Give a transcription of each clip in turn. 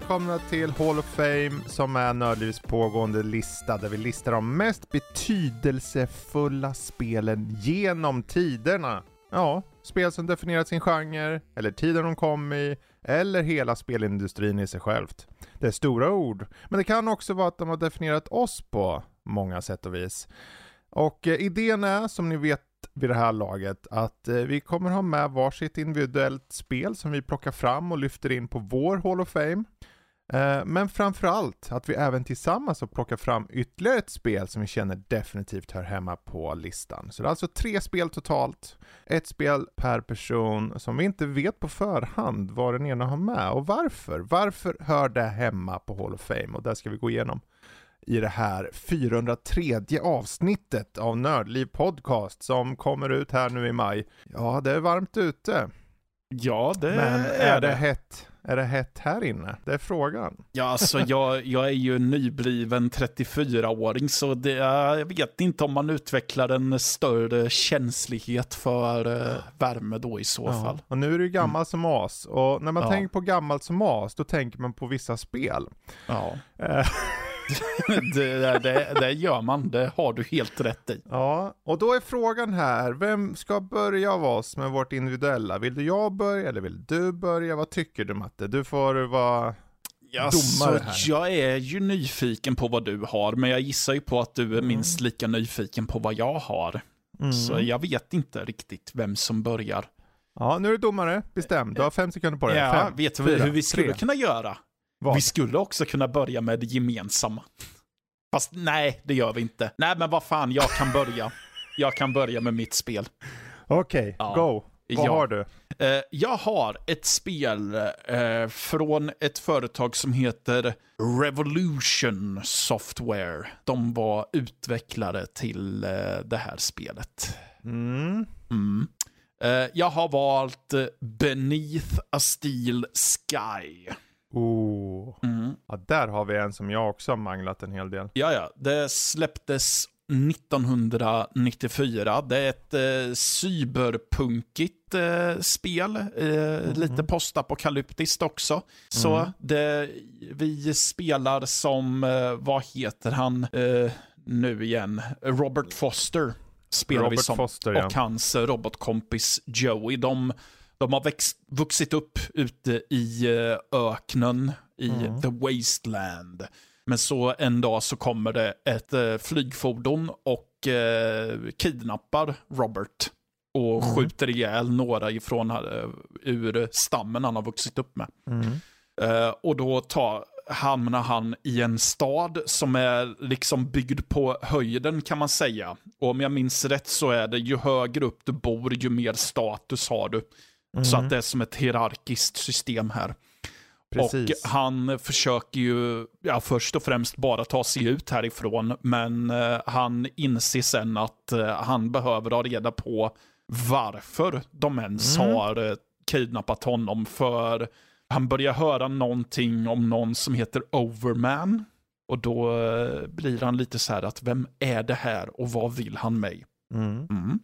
välkomna till Hall of Fame som är Nördlivs pågående lista där vi listar de mest betydelsefulla spelen genom tiderna. Ja, spel som definierat sin genre, eller tiden de kom i, eller hela spelindustrin i sig självt. Det är stora ord, men det kan också vara att de har definierat oss på många sätt och vis. Och eh, idén är, som ni vet vid det här laget, att eh, vi kommer ha med varsitt individuellt spel som vi plockar fram och lyfter in på vår Hall of Fame. Eh, men framförallt att vi även tillsammans har plockat fram ytterligare ett spel som vi känner definitivt hör hemma på listan. Så det är alltså tre spel totalt, ett spel per person som vi inte vet på förhand vad den ena har med och varför. Varför hör det hemma på Hall of Fame? Och det ska vi gå igenom i det här 403 avsnittet av Nördliv Podcast som kommer ut här nu i maj. Ja, det är varmt ute. Ja, det Men är, är det det. hett? Är det hett här inne? Det är frågan. Ja, alltså jag, jag är ju en nybliven 34-åring, så det, jag vet inte om man utvecklar en större känslighet för eh, värme då i så fall. Och nu är du ju gammal som as. Och när man Ja. tänker på gammalt som as, då tänker man på vissa spel. Ja, Eh, det, det, det gör man, det har du helt rätt i. ja, och då är frågan här, vem ska börja av oss med vårt individuella? Vill du jag börja eller vill du börja? Vad tycker du Matte? Du får vara domare här. jag är ju nyfiken på vad du har, men jag gissar ju på att du är Mm. minst lika nyfiken på vad jag har. Så jag vet inte riktigt vem som börjar. Ja, nu är du domare. Bestäm. Du har fem sekunder på dig. Ja, fem, vet du fyra, hur vi skulle kunna göra? Vad? Vi skulle också kunna börja med det gemensamma. Fast nej, det gör vi inte. Nej, men vad fan, jag kan börja. Jag kan börja med mitt spel. Okej, Ja. go. Vad Ja. har du? Eh, jag har ett spel eh, från ett företag som heter Revolution Software. De var utvecklare till eh, det här spelet. Mm. Mm. Jag har valt Beneath a Steel Sky. Oh. Mm. Ja, där har vi en som jag också har manglat en hel del. Ja, ja. Det släpptes 1994. Det är ett eh, cyberpunkigt eh, spel. Eh, Lite postapokalyptiskt också. Så det, vi spelar som, eh, vad heter han eh, nu igen? Robert Foster spelar vi Robert som. Foster, ja. Och hans eh, robotkompis Joey. De, de har växt, vuxit upp ute i eh, öknen i Mm. The Wasteland. Men så en dag så kommer det ett eh, flygfordon och eh, kidnappar Robert. Och Mm. skjuter ihjäl några ifrån ur stammen han har vuxit upp med. Mm. Eh, och då tar, hamnar han i en stad som är liksom byggd på höjden kan man säga. Och om jag minns rätt så är det ju högre upp du bor, ju mer status har du. Så att det är som ett hierarkiskt system här. Precis. Och han försöker ju, ja, först och främst bara ta sig ut härifrån, men eh, han inser sen att eh, han behöver ha reda på varför de ens Mm. har eh, kidnappat honom, för han börjar höra någonting om någon som heter Overman. Och då eh, blir han lite så här att vem är det här och vad vill han mig? Mm. Mm.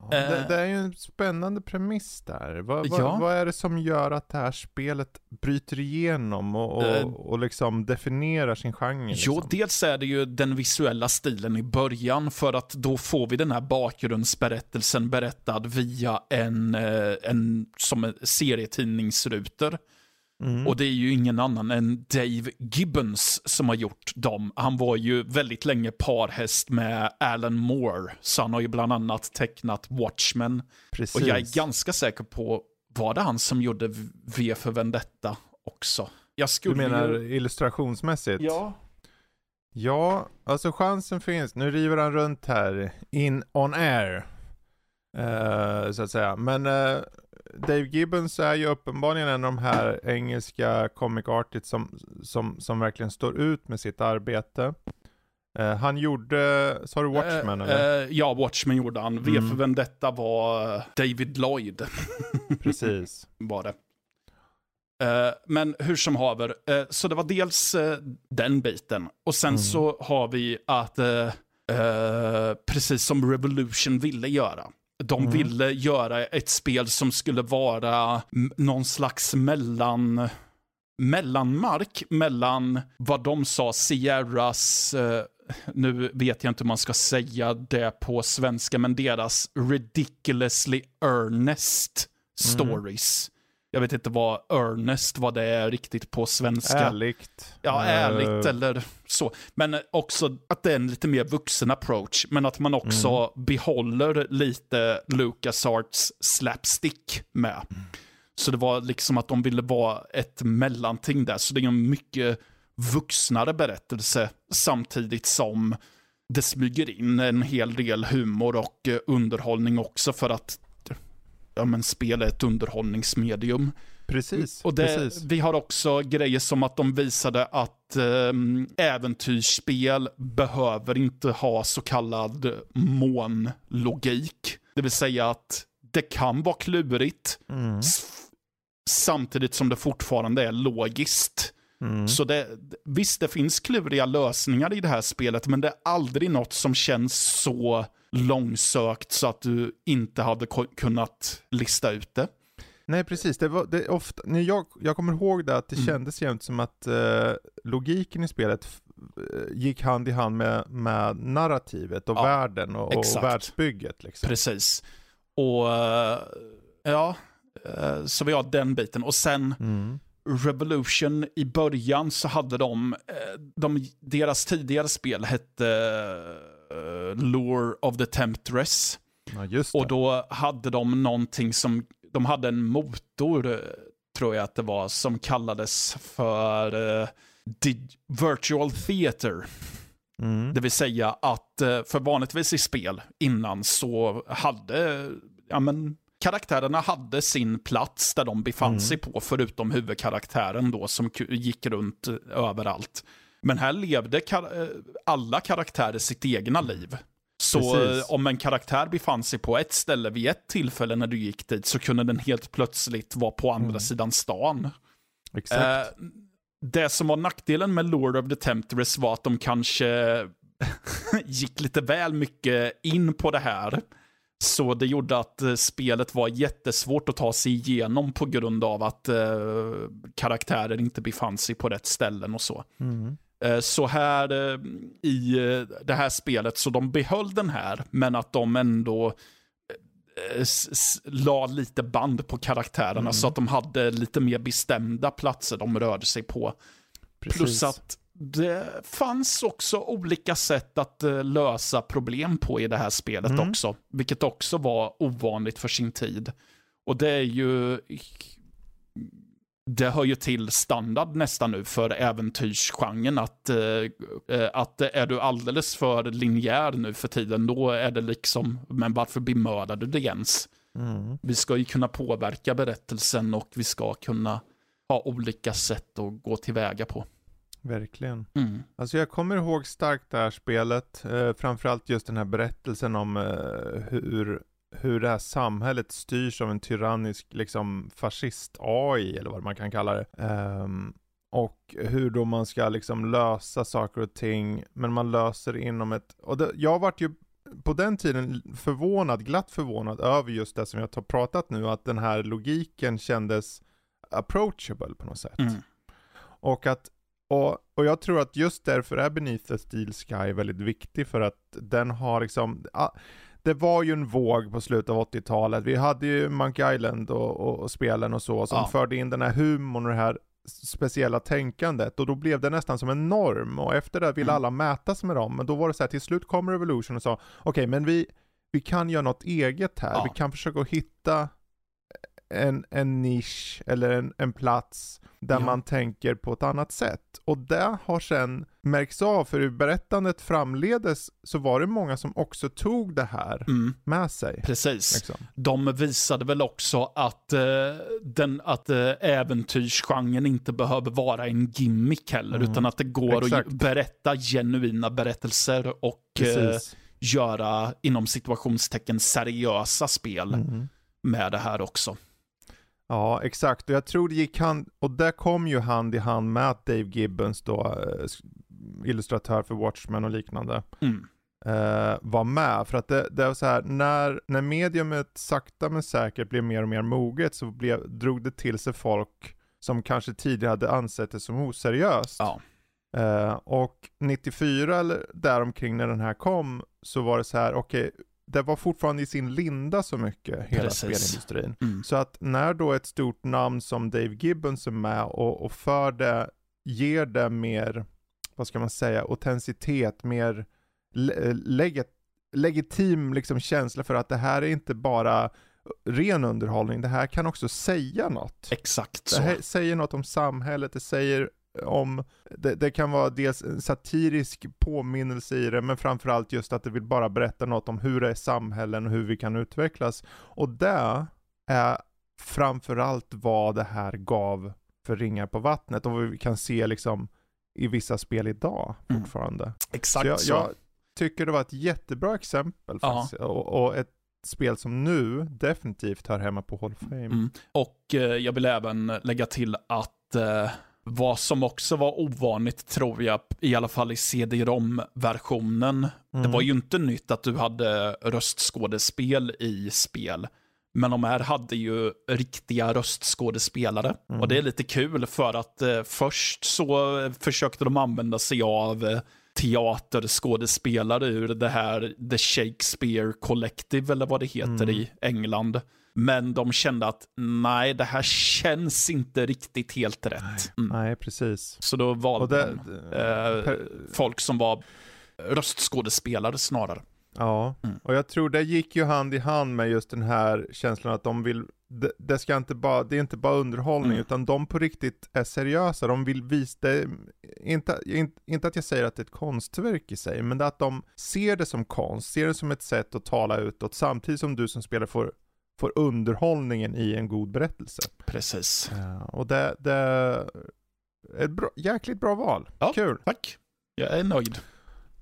Ja, det, Eh. det är ju en spännande premiss där. Vad, vad, Ja. vad är det som gör att det här spelet bryter igenom och, och, Eh. och liksom definierar sin genre? Jo, Liksom? dels är det ju den visuella stilen i början för att då får vi den här bakgrundsberättelsen berättad via en, eh, en som en serietidningsruter. Mm. Och det är ju ingen annan än Dave Gibbons som har gjort dem. Han var ju väldigt länge parhäst med Alan Moore, så han har ju bland annat tecknat Watchmen. Precis. Och jag är ganska säker på, var det han som gjorde V för Vendetta också? Jag Du skulle menar ju... illustrationsmässigt? Ja. Ja, alltså chansen finns. Nu river han runt här, in on air. Eh, så att säga. Men eh, Dave Gibbons är ju uppenbarligen en av de här engelska comic artists som, som, som verkligen står ut med sitt arbete. Eh, han gjorde, sa du Watchmen Eh, eller? eh, ja, Watchmen gjorde han. V Mm. för Vendetta var eh, David Lloyd. Precis. var det. Men hur som haver, så det var dels den biten. Och sen Mm. så har vi att, precis som Revolution ville göra, de Mm. ville göra ett spel som skulle vara någon slags mellan mellanmark mellan vad de sa Sierras, eh, nu vet jag inte hur man ska säga det på svenska, men deras ridiculously earnest stories. Jag vet inte vad earnest, vad det är riktigt på svenska. Ärligt. Ja, Eh, ärligt eller så. Men också att det är en lite mer vuxen approach, men att man också behåller lite LucasArts slapstick med. Så det var liksom att de ville vara ett mellanting där, så det är en mycket vuxnare berättelse samtidigt som det smyger in en hel del humor och eh, underhållning också för att ja, men spel är ett underhållningsmedium. Precis. Och det, precis. vi har också grejer som att de visade att um, äventyrsspel behöver inte ha så kallad månlogik. Det vill säga att det kan vara klurigt Mm. samtidigt som det fortfarande är logiskt. Mm. Så det, visst, det finns kluriga lösningar i det här spelet, men det är aldrig något som känns så långsökt så att du inte hade kunnat lista ut det. Nej precis, det var, det ofta, när jag, jag kommer ihåg det att det Mm. kändes jämt som att eh, logiken i spelet eh, gick hand i hand med, med narrativet och Ja, världen och, och världsbygget. Liksom. Precis. Och eh, ja, eh, så vi har den biten. Och sen Mm. Revolution i början så hade de, de deras tidigare spel hette Lure of the Temptress. Ja. Och då hade de någonting som, de hade en motor, eh, tror jag att det var, som kallades för eh, Virtual Theater. mm. Det vill säga att, eh, för vanligtvis i spel innan så hade, ja men, karaktärerna hade sin plats där de befann Mm. sig på, förutom huvudkaraktären då som gick runt eh, överallt. Men här levde kar- eh, alla karaktärer sitt egna liv. Så Precis. eh, om en karaktär befann sig på ett ställe vid ett tillfälle när du gick dit så kunde den helt plötsligt vara på andra Mm. sidan stan. Exakt. Eh, det som var nackdelen med Lord of the Temptress var att de kanske gick lite väl mycket in på det här. Så det gjorde att eh, spelet var jättesvårt att ta sig igenom på grund av att eh, karaktärer inte befann sig på rätt ställen och så. Mm. Eh, Så här eh, i eh, det här spelet, så de behöll den här, men att de ändå la lite band på karaktärerna Mm. så att de hade lite mer bestämda platser de rörde sig på. Precis. Plus att det fanns också olika sätt att lösa problem på i det här spelet Mm. också, vilket också var ovanligt för sin tid. Och det är ju det hör ju till standard nästan nu för äventyrsgenren att, eh, eh, att är du alldeles för linjär nu för tiden, då är det liksom, men varför bemördade du det ens? Mm. Vi ska ju kunna påverka berättelsen och vi ska kunna ha olika sätt att gå tillväga på. Verkligen. Mm. Alltså jag kommer ihåg starkt det här spelet, eh, framförallt just den här berättelsen om eh, hur, hur det här samhället styrs av en tyrannisk liksom fascist-AI eller vad man kan kalla det. Ehm, och hur då man ska liksom lösa saker och ting, men man löser inom ett, och det, jag vart ju på den tiden förvånad, glatt förvånad över just det som jag har pratat nu, att den här logiken kändes approachable på något sätt. Mm. Och att och, och jag tror att just därför är Beneath the Steel Sky väldigt viktig för att den har liksom, det var ju en våg på slutet av 80-talet. Vi hade ju Monkey Island och, och, och spelen och så som Ja. förde in den här humorn och det här speciella tänkandet och då blev det nästan som en norm och efter det ville Mm. alla mäta sig med dem. Men då var det så här, till slut kom Revolution och sa okej men vi, vi kan göra något eget här. Ja. Vi kan försöka hitta en, en nisch eller en, en plats där Ja. man tänker på ett annat sätt. Och det har sen märks av, för i berättandet framledes så var det många som också tog det här Mm. med sig. Precis. Liksom. De visade väl också att, eh, den, att eh, äventyrsgenren inte behöver vara en gimmick heller, Mm. utan att det går Exakt. att berätta genuina berättelser och eh, göra inom situationstecken seriösa spel Mm. med det här också. Ja, exakt. Och jag tror det gick hand, och det kom ju hand i hand med att Dave Gibbons då, eh, illustratör för Watchmen och liknande, Mm. eh, var med. För att det, det var så här, när, när mediumet sakta men säkert blev mer och mer moget så blev, drog det till sig folk som kanske tidigare hade ansett det som oseriöst. Ja. Eh, och 94 eller däromkring när den här kom så var det så här, okej, det var fortfarande i sin linda så mycket, hela Precis. spelindustrin. Mm. Så att när då ett stort namn som Dave Gibbons är med och, och för det, ger det mer, vad ska man säga, autenticitet, mer le- legit, legitim liksom känsla för att det här är inte bara ren underhållning, det här kan också säga något. Exakt Det så. här säger något om samhället, det säger om, det, det kan vara dels en satirisk påminnelse i det, men framförallt just att det vill bara berätta något om hur det är samhällen och hur vi kan utvecklas. Och det är framförallt vad det här gav för ringar på vattnet och vad vi kan se liksom i vissa spel idag Mm. fortfarande. Exakt Så jag, så. jag tycker det var ett jättebra exempel faktiskt, och, och ett spel som nu definitivt hör hemma på Hall of Fame. Mm. Och eh, jag vill även lägga till att eh, vad som också var ovanligt tror jag, i alla fall i CD-ROM-versionen, det Mm. var ju inte nytt att du hade röstskådespel i spel. Men de här hade ju riktiga röstskådespelare. Mm. Och det är lite kul för att eh, först så försökte de använda sig av eh, teaterskådespelare ur det här The Shakespeare Collective eller vad det heter Mm. i England. Men de kände att nej, det här känns inte riktigt helt rätt. Mm. Nej, precis. Så då valde det, de eh, folk som var röstskådespelare snarare. Ja, Mm. och jag tror det gick ju hand i hand med just den här känslan att de vill, det, det ska inte bara, det är inte bara underhållning, Mm. utan de på riktigt är seriösa, de vill visa det, inte, inte, inte att jag säger att det är ett konstverk i sig, men att de ser det som konst, ser det som ett sätt att tala utåt, samtidigt som du som spelare får, får underhållningen i en god berättelse. Precis. Ja, och det, det är ett bra, jäkligt bra val. Ja. Kul. Tack. Jag är nöjd.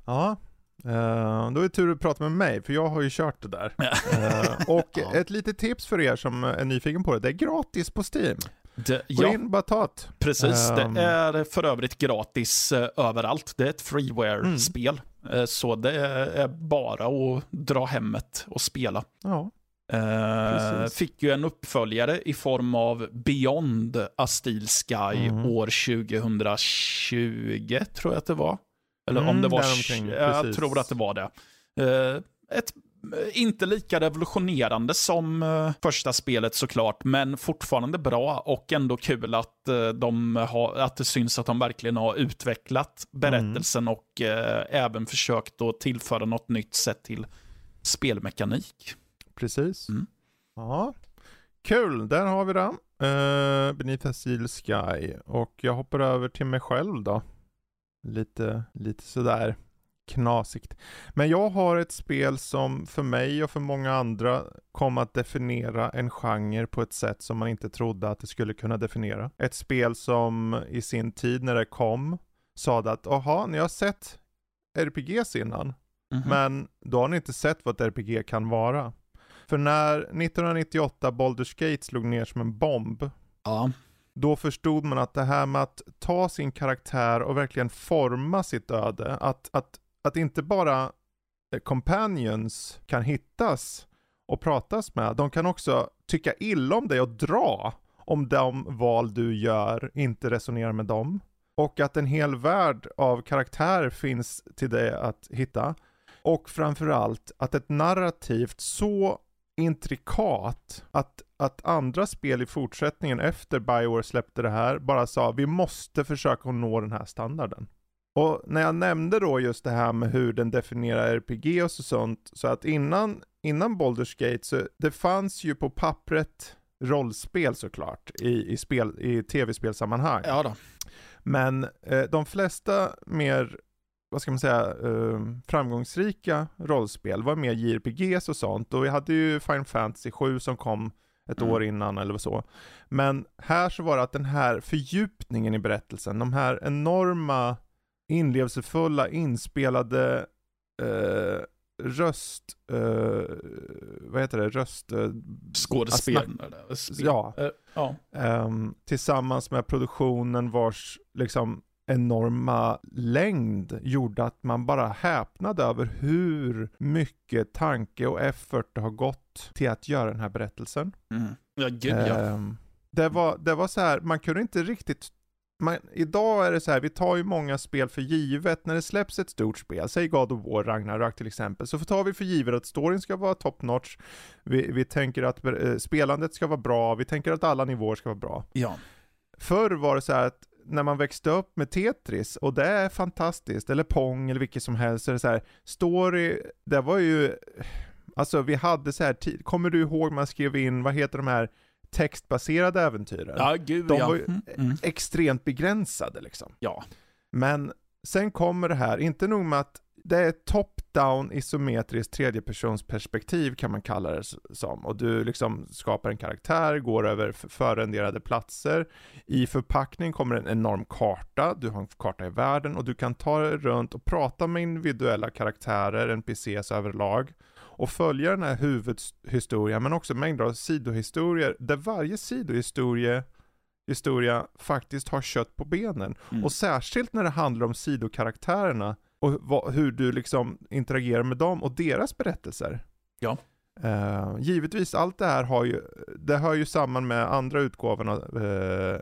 Ja, eh, då är det tur att prata med mig, för jag har ju kört det där. Eh, och Ja. ett litet tips för er som är nyfiken på det, det är gratis på Steam. Det, Gå ja, in, bara ta det. precis. Ehm. Det är för övrigt gratis eh, överallt. Det är ett freeware-spel. Eh, så det är bara att dra hemmet och spela. Ja, Precis. fick ju en uppföljare i form av Beyond A Steel Sky Mhm. år 2020, tror jag att det var. Eller om Mm, det var... däromkring, jag precis. tror att det var det. Eh, ett eh, inte lika revolutionerande som eh, första spelet såklart, men fortfarande bra och ändå kul att, de har, att det syns att de verkligen har utvecklat berättelsen och eh, även försökt att tillföra något nytt sätt till spelmekanik. precis. Mm. Ja, kul, där har vi det. Uh, Beneath a Sky. Och jag hoppar över till mig själv då. Lite, lite sådär knasigt. Men jag har ett spel som för mig och för många andra kom att definiera en genre på ett sätt som man inte trodde att det skulle kunna definiera. Ett spel som i sin tid när det kom sa att aha, ni har sett RPGs innan, Mhm. men då har ni inte sett vad ett RPG kan vara. För när 1998 Baldur's Gate slog ner som en bomb, Ja, då förstod man att det här med att ta sin karaktär och verkligen forma sitt öde, att, att, att inte bara eh, companions kan hittas och pratas med, de kan också tycka illa om dig och dra om de val du gör inte resonerar med dem. Och att en hel värld av karaktärer finns till dig att hitta. Och framförallt att ett narrativt så intrikat att, att andra spel i fortsättningen efter Bioware släppte det här bara sa vi måste försöka nå den här standarden. Och när jag nämnde då just det här med hur den definierar RPG och så sånt, så att innan, innan Baldur's Gate så det fanns ju på pappret rollspel såklart i, i, spel, i tv-spelsammanhang. ja då. Men eh, de flesta mer, vad ska man säga, eh, framgångsrika rollspel var mer JRPGs och sånt. Och vi hade ju Final Fantasy 7 som kom ett Mm. år innan eller så. Men här så var det att den här fördjupningen i berättelsen, de här enorma inlevelsefulla inspelade eh, röst, eh, vad heter det, röst, eh, Skådespel. ja, Eh, ja. Ehm, tillsammans med produktionen vars liksom enorma längd gjorde att man bara häpnade över hur mycket tanke och effort det har gått till att göra den här berättelsen. Mm. Ja, gud ja. Ehm, Det var, det var så här, man kunde inte riktigt man, idag är det så här, vi tar ju många spel för givet. När det släpps ett stort spel, säg God of War, Ragnarök till exempel, så tar vi för givet att storyn ska vara top notch, vi, vi tänker att eh, spelandet ska vara bra, vi tänker att alla nivåer ska vara bra. Ja. Förr var det så här att när man växte upp med Tetris, och det är fantastiskt, eller Pong eller vilket som helst, så är det så här, story, det var ju, alltså vi hade så här, kommer du ihåg man skrev in, vad heter de här textbaserade äventyren. Ja, gud de ja. var ju Mm, mm. extremt begränsade liksom. Ja. Men sen kommer det här, inte nog med att det är top-down isometriskt tredjepersonsperspektiv kan man kalla det som. Och du liksom skapar en karaktär, går över förrenderade platser. I förpackning kommer en enorm karta, du har en karta i världen och du kan ta dig runt och prata med individuella karaktärer, NPCs överlag. Och följa den här huvudhistorien men också mängder av sidohistorier där varje sidohistoria historia faktiskt har kött på benen. Mm. Och särskilt när det handlar om sidokaraktärerna och vad, hur du liksom interagerar med dem och deras berättelser. Ja. Eh, givetvis, allt det här har ju, det hör ju samman med andra utgåvorna, uh,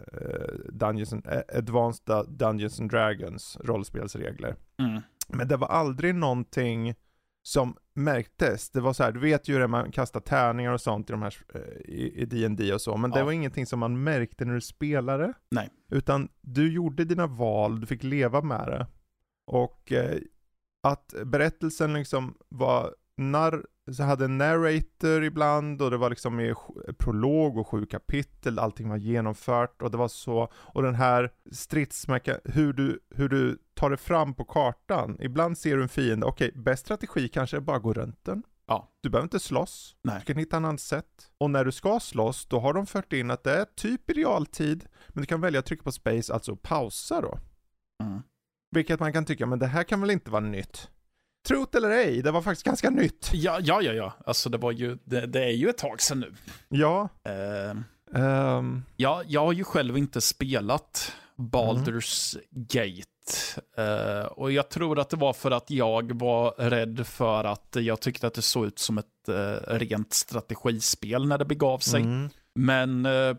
Dungeons and, eh, Advanced Dungeons and Dragons rollspelsregler. Mm. Men det var aldrig någonting som märktes. Det var så här, du vet ju det man kastar tärningar och sånt i de här eh, i D&D och så, men det Ja. var ingenting som man märkte när du spelade. Nej. Utan du gjorde dina val, du fick leva med det. Och eh, att berättelsen liksom var narr, så hade en narrator ibland och det var liksom i prolog och sju kapitel, allting var genomfört och det var så, och den här stridsmecka, hur du, hur du tar det fram på kartan. Ibland ser du en fiende, okej, bäst strategi kanske är bara gå runt den. Ja. Du behöver inte slåss. Nej. Du kan hitta en annat sätt. Och när du ska slåss, då har de fört in att det är typ i realtid, men du kan välja att trycka på space, alltså pausa då. Mm. Vilket man kan tycka, men det här kan väl inte vara nytt? Trot eller ej, det var faktiskt ganska nytt. Ja, ja, ja, ja. Alltså det var ju, det, det är ju ett tag sedan nu. Ja. Eh, ehm, ja, jag har ju själv inte spelat Baldur's Gate. Eh, och jag tror att det var för att jag var rädd för att jag tyckte att det såg ut som ett eh, rent strategispel när det begav sig. mm, Men eh,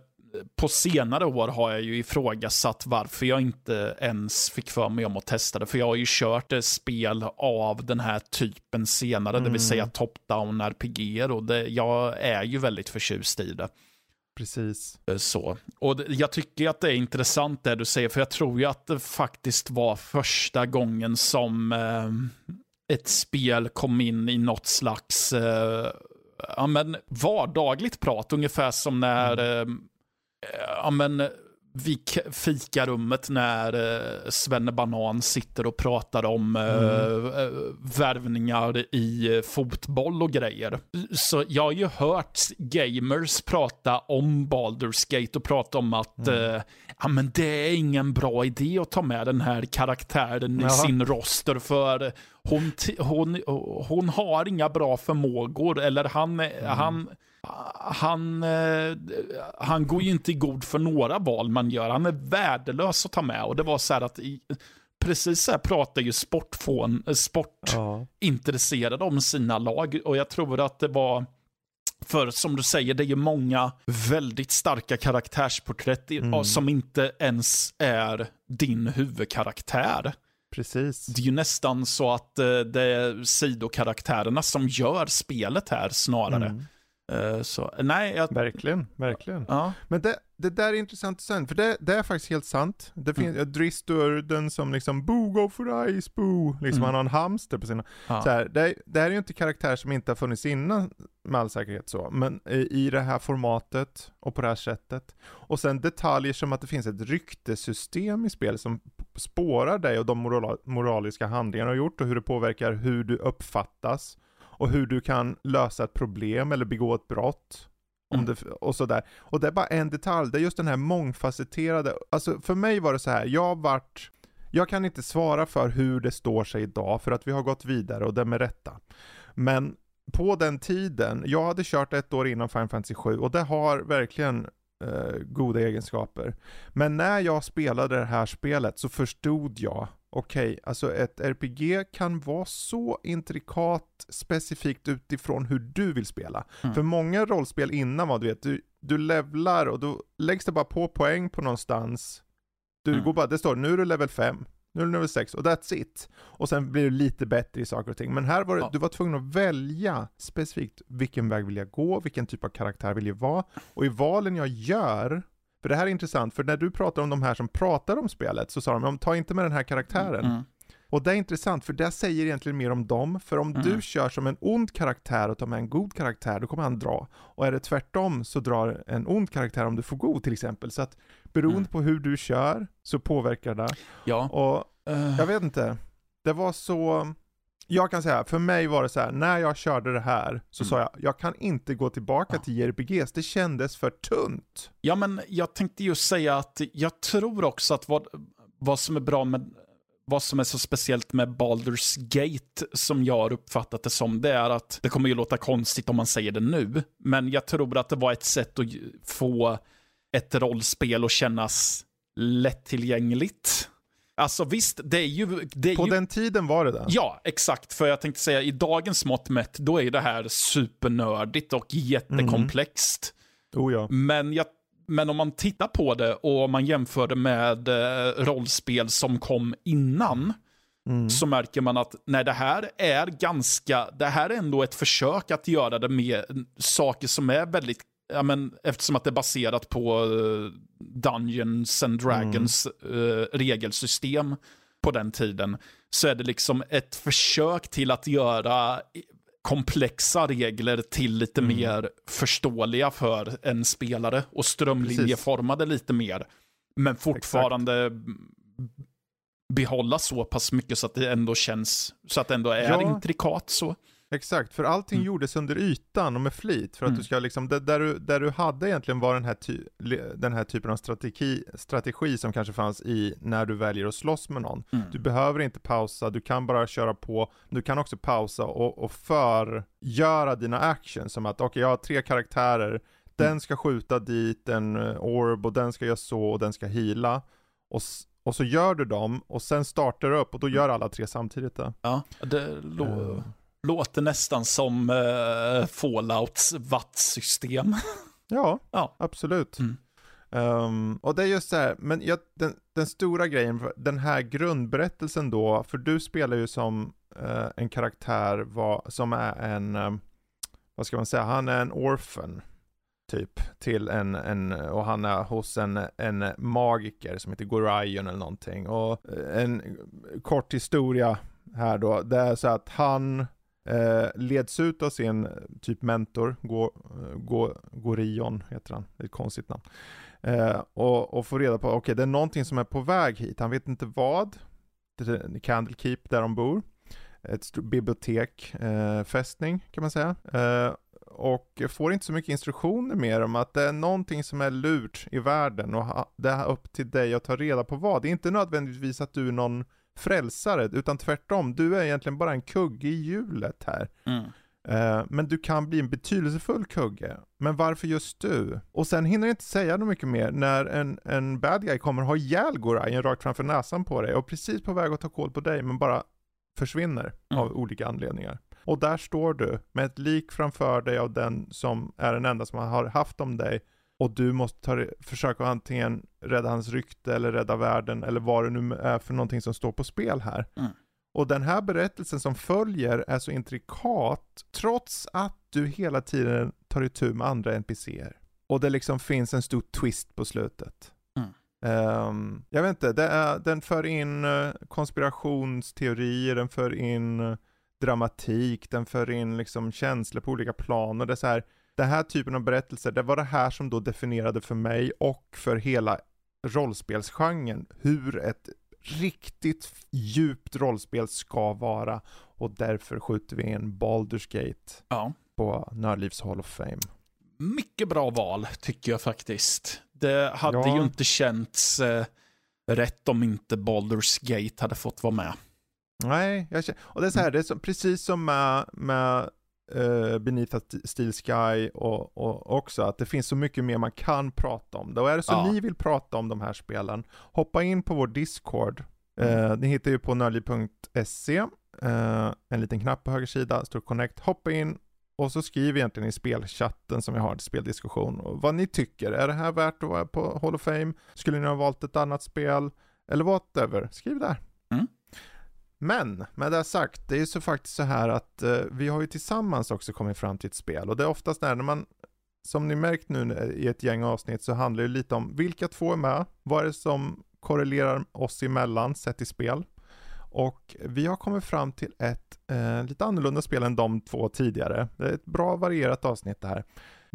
på senare år har jag ju ifrågasatt varför jag inte ens fick för mig om att testa det. För jag har ju kört ett spel av den här typen senare, det Mm. vill säga top-down RPG. Och det, jag är ju väldigt förtjust i det. precis. Eh, Så. Och det- jag tycker att det är intressant det du säger, för jag tror ju att det faktiskt var första gången som eh, ett spel kom in i något slags eh, ja, men vardagligt prat, ungefär som när eh, ja, men, vi k- fikarummet när eh, Svenne Banan sitter och pratar om eh, eh, värvningar i eh, fotboll och grejer. Så jag har ju hört gamers prata om Baldur's Gate och prata om att eh, ja, men det är ingen bra idé att ta med den här karaktären i Jaha. sin roster för hon, hon, hon har inga bra förmågor eller han, han han, eh, han går ju inte i god för några val man gör. Han är värdelös att ta med. Och det var så här att i, precis så här pratar ju sportfån, sportintresserade Ja. om sina lag. Och jag tror att det var, för som du säger, det är ju många väldigt starka karaktärsporträtt Mm. som inte ens är din huvudkaraktär. Precis. Det är ju nästan så att eh, det är sidokaraktärerna som gör spelet här snarare. Mm. Eh, Så nej, jag, Verkligen, verkligen. ja, Men det, det där är intressant sen, för det, det är faktiskt helt sant. Det finns mm. Drist Urden som liksom Boo, go for ice, boo. Liksom Mm. han har en hamster på sina... ja. Så här, det, det här är ju inte karaktär som inte har funnits innan med all säkerhet så, men i, det här formatet och på det här sättet. Och sen detaljer som att det finns ett ryktesystem i spel som spårar dig och de moral, moraliska handlingar du har gjort och hur det påverkar hur du uppfattas och hur du kan lösa ett problem eller begå ett brott. Mm. det, och sådär. Och det är bara en detalj, det är just den här mångfacetterade, alltså för mig var det så här, jag vart jag kan inte svara för hur det står sig idag för att vi har gått vidare och det med rätta. Men på den tiden, jag hade kört ett år innan Final Fantasy 7 och det har verkligen eh, goda egenskaper. Men när jag spelade det här spelet så förstod jag okej, okay, alltså ett RPG kan vara så intrikat specifikt utifrån hur du vill spela. Mm. För många rollspel innan var du vet, du, du levlar och då läggs det bara på poäng på någonstans. Du mm. går bara, det står nu är du level 5, nu är du level 6 och that's it. Och sen blir du lite bättre i saker och ting. Men här var det, ja. du var tvungen att välja specifikt vilken väg vill jag gå, vilken typ av karaktär vill jag vara. Och i valen jag gör, för det här är intressant, för när du pratar om de här som pratar om spelet så sa de, ta inte med den här karaktären. Mm. Och det är intressant, för det säger egentligen mer om dem, för om mm. du kör som en ond karaktär och tar med en god karaktär, då kommer han dra. Och är det tvärtom så drar en ond karaktär om du får god till exempel. Så att beroende mm. på hur du kör så påverkar det. Ja. Och uh. jag vet inte, det var så, jag kan säga, för mig var det så här, när jag körde det här så mm. sa jag, jag kan inte gå tillbaka ja. till JRPGs, det kändes för tunt. Ja men jag tänkte just säga att jag tror också att vad, vad som är bra med vad som är så speciellt med Baldur's Gate, som jag har uppfattat det som, det är att, det kommer ju låta konstigt om man säger det nu, men jag tror att det var ett sätt att få ett rollspel att kännas lättillgängligt. Alltså visst, det är ju... Det är På ju... den tiden var det det? Ja, exakt. För jag tänkte säga, i dagens mått mätt, då är det här supernördigt och jättekomplext. Mm. Oh ja. Men jag men om man tittar på det och om man jämför det med eh, rollspel som kom innan, mm. så märker man att nej, det här är ganska, det här är ändå ett försök att göra det med saker som är väldigt, ja men eftersom att det är baserat på uh, Dungeons and Dragons mm. uh, regelsystem på den tiden, så är det liksom ett försök till att göra komplexa regler till lite mm. mer förståeliga för en spelare och strömlinjeformade Precis. lite mer. Men fortfarande Exakt. behålla så pass mycket så att det ändå känns, så att det ändå är ja. intrikat så. Exakt, för allting mm. gjordes under ytan och med flit. För att mm. du ska liksom, där, du, där du hade egentligen var den här, ty, den här typen av strategi, strategi som kanske fanns i när du väljer att slåss med någon. Mm. Du behöver inte pausa, du kan bara köra på. Du kan också pausa och, och förgöra dina actions. Som att, okej okay, jag har tre karaktärer, den mm. ska skjuta dit en eh, orb och den ska göra så och den ska hila. Och, och så gör du dem och sen startar du upp och då gör alla tre samtidigt det. Ja, det låter... Låter nästan som uh, Fallouts vattsystem. ja, ja, absolut. Mm. Um, och det är just så här, men jag, den, den, stora grejen, den här grundberättelsen då, för du spelar ju som uh, en karaktär va, som är en, um, vad ska man säga, han är en orphan typ till en, en och han är hos en, en magiker som heter Gorion eller någonting. Och en kort historia här då, det är så att han Eh, leds ut av sin eh, typ mentor, Go, eh, Go, Gorion heter han, det är ett konstigt namn. Eh, och, och får reda på, okej okay, det är någonting som är på väg hit, han vet inte vad. Det är Candlekeep där de bor. Ett bibliotek, eh, fästning kan man säga. Eh, och får inte så mycket instruktioner mer om att det är någonting som är lurt i världen och det är upp till dig att ta reda på vad. Det är inte nödvändigtvis att du är någon frälsare, utan tvärtom. Du är egentligen bara en kugge i hjulet här. Mm. Uh, men du kan bli en betydelsefull kugge. Men varför just du? Och sen hinner jag inte säga något mycket mer när en, en bad guy kommer ha ihjäl Gorayen rakt framför näsan på dig och precis på väg att ta koll på dig men bara försvinner mm. av olika anledningar. Och där står du med ett lik framför dig av den som är den enda som har haft om dig och du måste ta, försöka antingen rädda hans rykte eller rädda världen eller vad det nu är för någonting som står på spel här. Mm. Och den här berättelsen som följer är så intrikat trots att du hela tiden tar itu med andra NPCer. Och det liksom finns en stor twist på slutet. Mm. Um, jag vet inte, är, den för in uh, konspirationsteorier, den för in uh, dramatik, den för in liksom känslor på olika plan och det är så här den här typen av berättelser, det var det här som då definierade för mig och för hela rollspelsgenren hur ett riktigt djupt rollspel ska vara och därför skjuter vi in Baldur's Gate ja. på Nördlivs Hall of Fame. Mycket bra val tycker jag faktiskt. Det hade ja. ju inte känts eh, rätt om inte Baldur's Gate hade fått vara med. Nej, jag känner, och det är så här, det är så, precis som med, med uh, Beneath a Steel Sky och, och, också att det finns så mycket mer man kan prata om. Då är det så ja. ni vill prata om de här spelen, hoppa in på vår Discord Eh, ni hittar ju på nördliv.se, eh, en liten knapp på höger sida, står Connect, hoppa in och så skriv egentligen i spelchatten som vi har, speldiskussion, och vad ni tycker. Är det här värt att vara på Hall of Fame? Skulle ni ha valt ett annat spel? Eller whatever, skriv där. Mm. Men med det sagt, det är ju så faktiskt så här att eh, vi har ju tillsammans också kommit fram till ett spel och det är oftast när man, som ni märkt nu eh, i ett gäng avsnitt så handlar det lite om vilka två är med, vad är det som korrelerar oss emellan sett i spel. Och vi har kommit fram till ett eh, lite annorlunda spel än de två tidigare. Det är ett bra varierat avsnitt det här.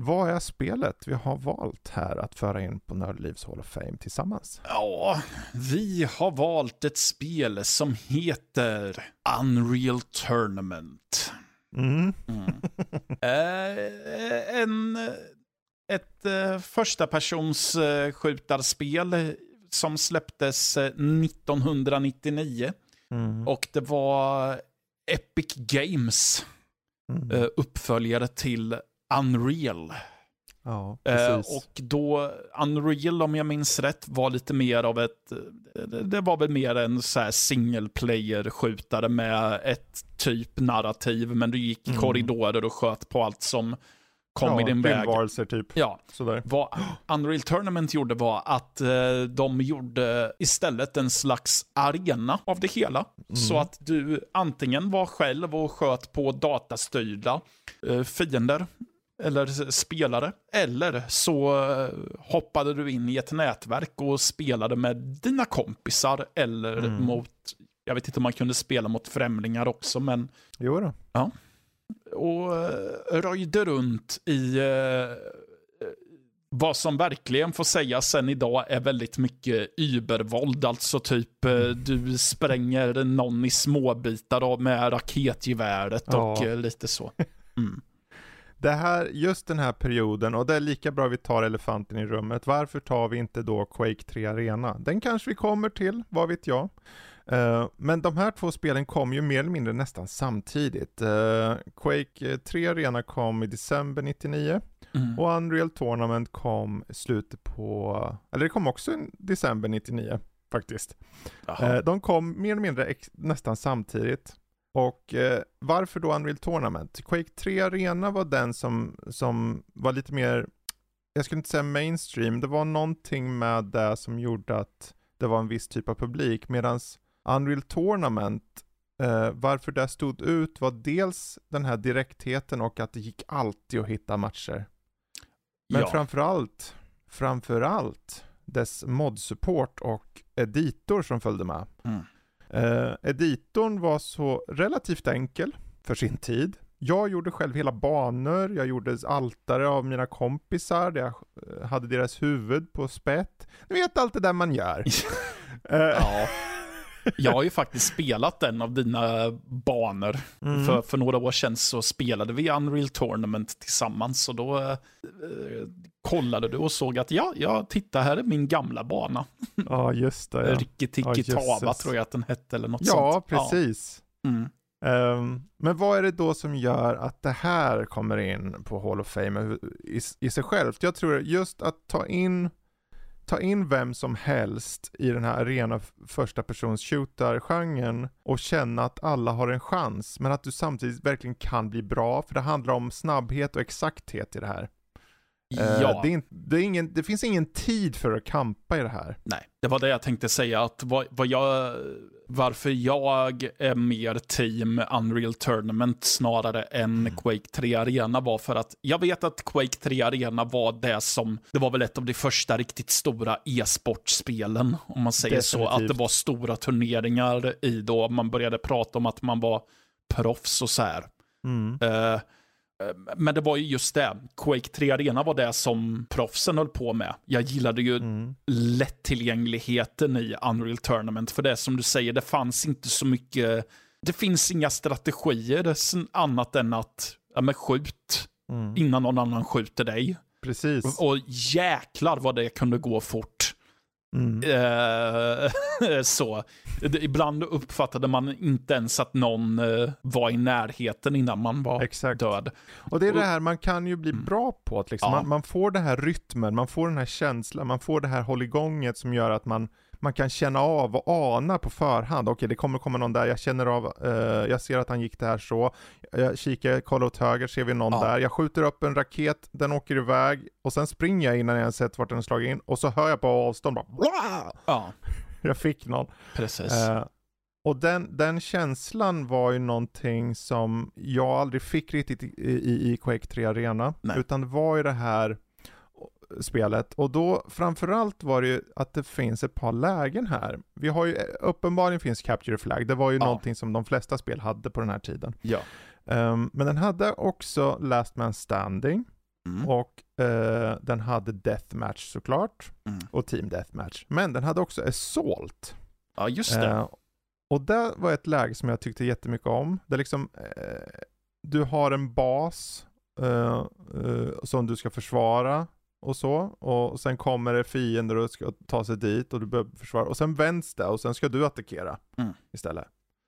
Vad är spelet vi har valt här att föra in på Nördlivs Hall of Fame tillsammans? Ja, vi har valt ett spel som heter Unreal Tournament. Mm. Mm. eh, en, ett eh, första persons eh, skjutarspel som släpptes eh, 1999. Mm. Och det var Epic Games Mm. eh, uppföljare till Unreal. Ja, Eh, precis. och då, Unreal om jag minns rätt, var lite mer av ett, eh, det, var väl mer en så här single player-skjutare med ett typ narrativ, men du gick i Mm. korridorer och sköt på allt som kom ja, i din väg. typ. Ja, Sådär. vad Unreal Tournament gjorde var att eh, de gjorde istället en slags arena av det hela. Så att du antingen var själv och sköt på datastyrda eh, fiender eller spelare. Eller så eh, hoppade du in i ett nätverk och spelade med dina kompisar eller Mm. mot, jag vet inte om man kunde spela mot främlingar också, men Jo då. och eh, röjde runt i eh, vad som verkligen får sägas sen idag är väldigt mycket übervåld. Alltså typ eh, du spränger någon i småbitar med raketgeväret och Ja. lite så. Mm. Det här, just den här perioden, och det är lika bra vi tar elefanten i rummet. Varför tar vi inte då Quake 3 Arena? Den kanske vi kommer till, vad vet jag. Eh, men de här två spelen kom ju mer eller mindre nästan samtidigt. Eh, Quake 3 Arena kom i december 99 Mm. och Unreal Tournament kom slutet på, eller det kom också i december 99 faktiskt. Eh, de kom mer eller mindre nästan samtidigt. Och eh, varför då Unreal Tournament? Quake 3 Arena var den som, som var lite mer, jag skulle inte säga mainstream, det var någonting med det som gjorde att det var en viss typ av publik, medan Unreal Tournament, eh, varför det stod ut var dels den här direktheten och att det gick alltid att hitta matcher. Men ja. framförallt, framförallt dess modsupport och editor som följde med. Mm. Eh, editorn var så relativt enkel för sin tid. Jag gjorde själv hela banor, jag gjorde altare av mina kompisar, där jag eh, hade deras huvud på spett. Ni vet allt det där man gör. Eh, ja. Jag har ju faktiskt spelat en av dina banor. mm. För, för några år sedan så spelade vi Unreal Tournament tillsammans och då eh, kollade du och såg att ja, ja, titta här är min gamla bana. Ja, just det. Ja, Rikki Tikki Ja, Tava tror jag att den hette eller något ja sånt. precis. Ja. Mm. Ehm, men vad är det då som gör att det här kommer in på Hall of Fame i, i sig självt? Jag tror just att ta in, ta in vem som helst i den här arena första persons shooter-genren och känna att alla har en chans, men att du samtidigt verkligen kan bli bra, för det handlar om snabbhet och exakthet i det här. Eh, Ja, det, är det, är ingen, det finns ingen tid för att kampa i det här. nej, det var det jag tänkte säga. Att vad, vad jag, varför jag är mer team Unreal Tournament snarare än Mm. Quake 3 Arena var för att jag vet att Quake 3 Arena var det som, det var väl ett av de första riktigt stora e-sportspelen, om man säger så. Att det Definitivt. var stora turneringar i då, man började prata om att man var proffs och så här. Mm. Eh, men det var ju just det, Quake 3 Arena var det som proffsen höll på med. Jag gillade ju Mm. lättillgängligheten i Unreal Tournament. För det som du säger, det fanns inte så mycket, det finns inga strategier annat än att, ja men skjut Mm. innan någon annan skjuter dig. Precis. Och jäklar vad det kunde gå fort. Mm. Eh, så. Ibland uppfattade man inte ens att någon eh, var i närheten innan man var Exakt. död. Och det är det här man kan ju bli Mm. bra på, att liksom, Ja. man, man får den här rytmen, man får den här känslan, man får det här hålligånget som gör att man, man kan känna av och ana på förhand. Okej, det kommer komma någon där, jag känner av, eh, jag ser att han gick där så. Jag kikar, kollar åt höger, ser vi någon Ja. där. Jag skjuter upp en raket, den åker iväg och sen springer jag innan jag ens sett vart den slagit in och så hör jag på avstånd bara! Ja, Jag fick någon. precis. Eh, och den, den känslan var ju någonting som jag aldrig fick riktigt i, i, i Quake 3 Arena. Nej. Utan det var ju det här spelet. Och då framförallt var det ju att det finns ett par lägen här. Vi har ju, uppenbarligen finns Capture Flag. Det var ju Ja. någonting som de flesta spel hade på den här tiden. ja. Ehm, men den hade också Last Man Standing. Mm. Och eh, den hade Deathmatch såklart. Mm. Och Team Deathmatch. Men den hade också Assault. Ja, just det. Eh, och det var ett läge som jag tyckte jättemycket om. Det är liksom, eh, du har en bas eh, eh, som du ska försvara och så. Och sen kommer det fiender och ska ta sig dit och du behöver försvara. Och sen vänds det och sen ska du attackera Mm. istället.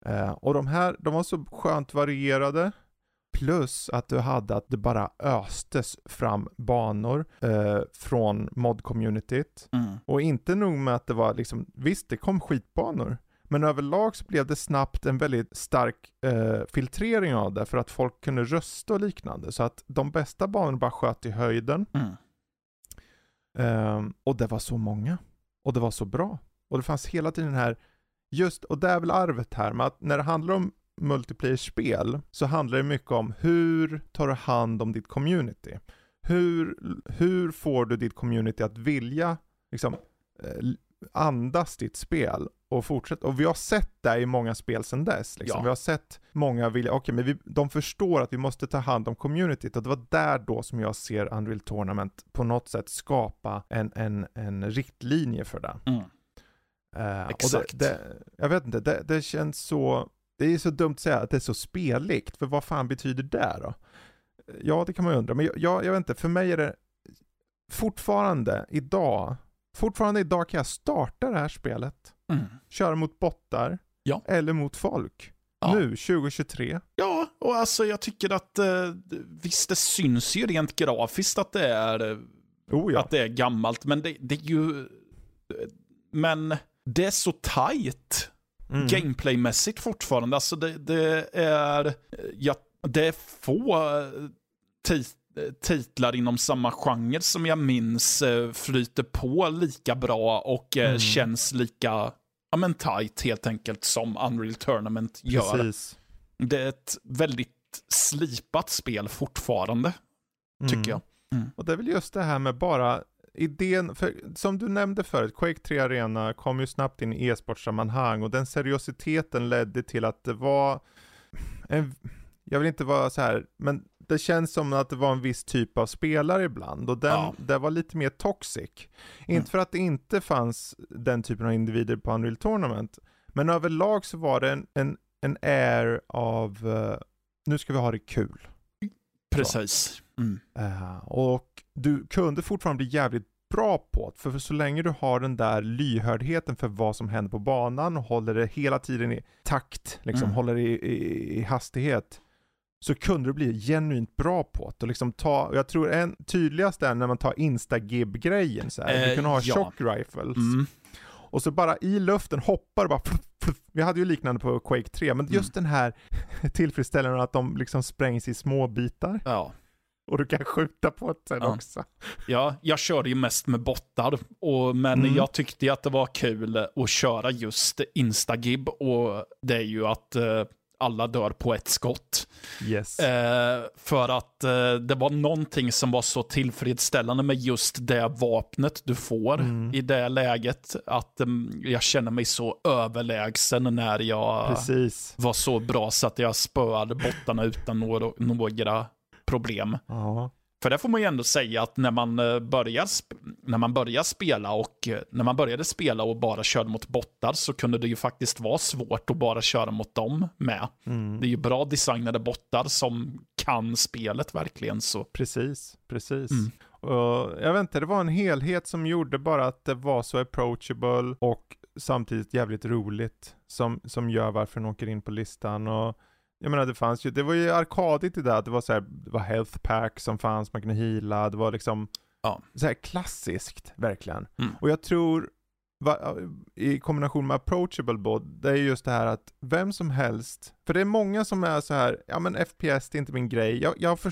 Eh, och de här, de var så skönt varierade. Plus att du hade att det bara östes fram banor eh, från mod-communityt. Mm. Och inte nog med att det var liksom, visst det kom skitbanor. Men överlag så blev det snabbt en väldigt stark eh, filtrering av det för att folk kunde rösta och liknande. Så att de bästa banorna bara sköt i höjden. Mm. Um, och det var så många. Och det var så bra. Och det fanns hela tiden här, just, och det är väl arvet här, med att när det handlar om multiplayer-spel så handlar det mycket om hur tar du hand om ditt community? Hur, hur får du ditt community att vilja liksom, eh, andas ditt spel och fortsätta? Och vi har sett det i många spel sedan dess. Liksom. Ja. Vi har sett många vilja, okej men vi, de förstår att vi måste ta hand om communityt och det var där då som jag ser Unreal Tournament på något sätt skapa en, en, en riktlinje för det. Mm. Eh, Exakt. Det, det, jag vet inte, det, det känns så, det är så dumt att säga att det är så speligt, för vad fan betyder det då? Ja, det kan man ju undra, men jag, jag, jag vet inte, för mig är det fortfarande idag, fortfarande idag kan jag starta det här spelet, Mm. köra mot bottar, Ja. eller mot folk. Ja. Nu, 2023. Ja, och alltså jag tycker att eh, visst det syns ju rent grafiskt att det är, eh, Oh ja. att det är gammalt, men det, det är ju... Men det är så tight Mm. gameplaymässigt fortfarande. Alltså det, det är... Ja, det är få eh, tit titlar inom samma genre som jag minns eh, flyter på lika bra och eh, Mm. känns lika ja, men tight helt enkelt som Unreal Tournament gör. Precis. Det är ett väldigt slipat spel fortfarande, tycker Mm. jag. Och det är väl just det här med bara idén, för som du nämnde förut, Quake 3 Arena kom ju snabbt in i e-sportsammanhang och den seriositeten ledde till att det var en, jag vill inte vara så här, men det känns som att det var en viss typ av spelare ibland och den, Ja. det var lite mer toxic. Mm. Inte för att det inte fanns den typen av individer på Unreal Tournament, men överlag så var det en, en, en air av, eh, nu ska vi ha det kul. Precis. Mm. Eh, och du kunde fortfarande bli jävligt bra på det, för så länge du har den där lyhördheten för vad som händer på banan och håller det hela tiden i takt, liksom Mm. håller det i, i, i hastighet, så kunde du bli genuint bra på det. Och liksom ta, och jag tror en tydligast är när man tar instagib-grejen så här. Du Eh, kunde ha ja. shock rifles. Mm. Och så bara i luften hoppar bara pluff, pluff. Vi hade ju liknande på Quake 3, men just den här tillfredsställande att de liksom sprängs i små bitar. Ja. Och du kan skjuta på det sen Ja. också. Ja, jag körde ju mest med bottar, och, men Mm. jag tyckte ju att det var kul att köra just Instagib och det är ju att eh, alla dör på ett skott. Yes. Eh, för att eh, det var någonting som var så tillfredsställande med just det vapnet du får Mm. i det läget. Att mm, jag känner mig så överlägsen när jag Precis. var så bra så att jag spöade bottarna utan några, några problem. Ja. För det får man ju ändå säga att när man eh, börjar, när man börjar spela och eh, när man började spela och bara körde mot bottar så kunde det ju faktiskt vara svårt att bara köra mot dem med. Mm. Det är ju bra designade bottar som kan spelet verkligen så. Precis, precis. Mm. Och jag vet inte, det var en helhet som gjorde bara att det var så approachable och samtidigt jävligt roligt som, som gör varför den åker in på listan. Och jag menar det fanns ju, det var ju arkadigt i det att det var så här, det var health pack som fanns, man kunde heala, det var liksom Ja. så här klassiskt verkligen. Mm. Och jag tror va, i kombination med approachable både, det är just det här att vem som helst, för det är många som är så här, ja men FPS det är inte min grej, jag, jag har för,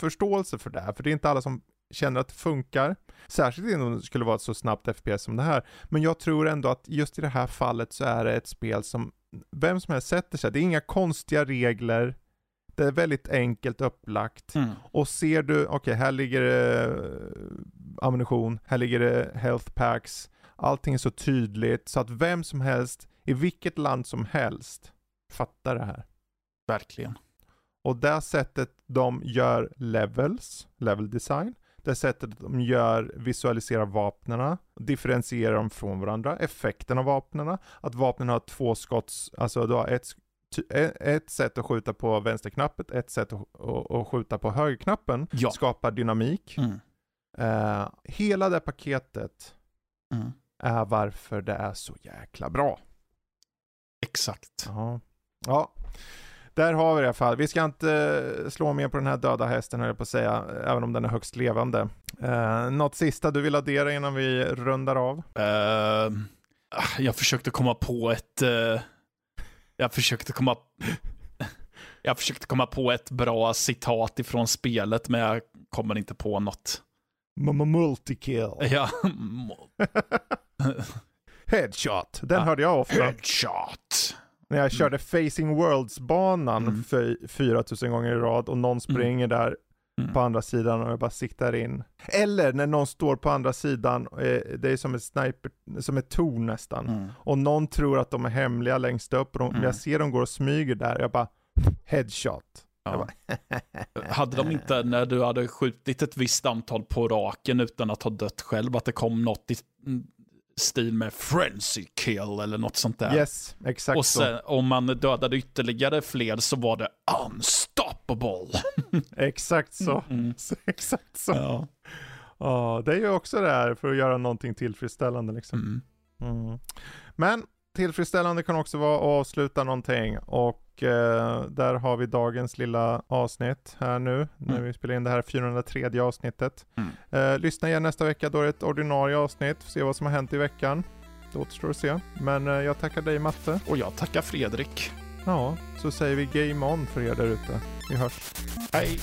förståelse för det här, för det är inte alla som känner att det funkar. Särskilt om det skulle vara ett så snabbt FPS som det här. Men jag tror ändå att just i det här fallet så är det ett spel som vem som helst sätter sig. Det är inga konstiga regler. Det är väldigt enkelt upplagt. Mm. Och ser du, okej okay, här ligger det eh, ammunition, här ligger det health packs. Allting är så tydligt så att vem som helst, i vilket land som helst, fattar det här. Verkligen. Och det sättet de gör levels, level design, det sättet de gör visualiserar vapnena, differentierar dem från varandra, effekten av vapnena, att vapnen har två skotts, alltså du har ett, ett sätt att skjuta på vänsterknappen, ett sätt att, att, att skjuta på högerknappen, ja. skapar dynamik. Mm. Uh, hela det paketet mm. är varför det är så jäkla bra. Exakt. Ja. ja. Där har vi det i alla fall. Vi ska inte slå mer på den här döda hästen höll jag på att säga, även om den är högst levande. Uh, något sista du vill addera innan vi rundar av? Uh, jag försökte komma på ett... Uh, jag försökte komma... jag försökte komma på ett bra citat ifrån spelet, men jag kommer inte på något. Multikill. Ja. Headshot, den hörde jag ofta. Headshot. När jag körde Facing Worlds-banan mm. för 4000 gånger i rad och någon springer mm. där mm. på andra sidan och jag bara siktar in. Eller när någon står på andra sidan, eh, det är som ett sniper, som ett torn nästan. Mm. Och någon tror att de är hemliga längst upp och de, jag ser dem går och smyger där, jag bara headshot. Ja. Bara, hade de inte, när du hade skjutit ett visst antal på raken utan att ha dött själv, att det kom något i stil med frenzy kill eller något sånt där. Yes, exakt Och sen, så. om man dödade ytterligare fler så var det unstoppable. exakt så. Mm. exakt så. Ja. ja, det är ju också det här för att göra någonting tillfredsställande liksom. Mm. Mm. Men tillfredsställande kan också vara att avsluta någonting och eh, där har vi dagens lilla avsnitt här nu mm. när vi spelar in det här 403 avsnittet. Mm. Eh, lyssna igen nästa vecka, då är det ett ordinarie avsnitt, se vad som har hänt i veckan. Det återstår att se. Men eh, jag tackar dig Matte. Och jag tackar Fredrik. Ja, så säger vi game on för er där ute. Vi hörs. Hej!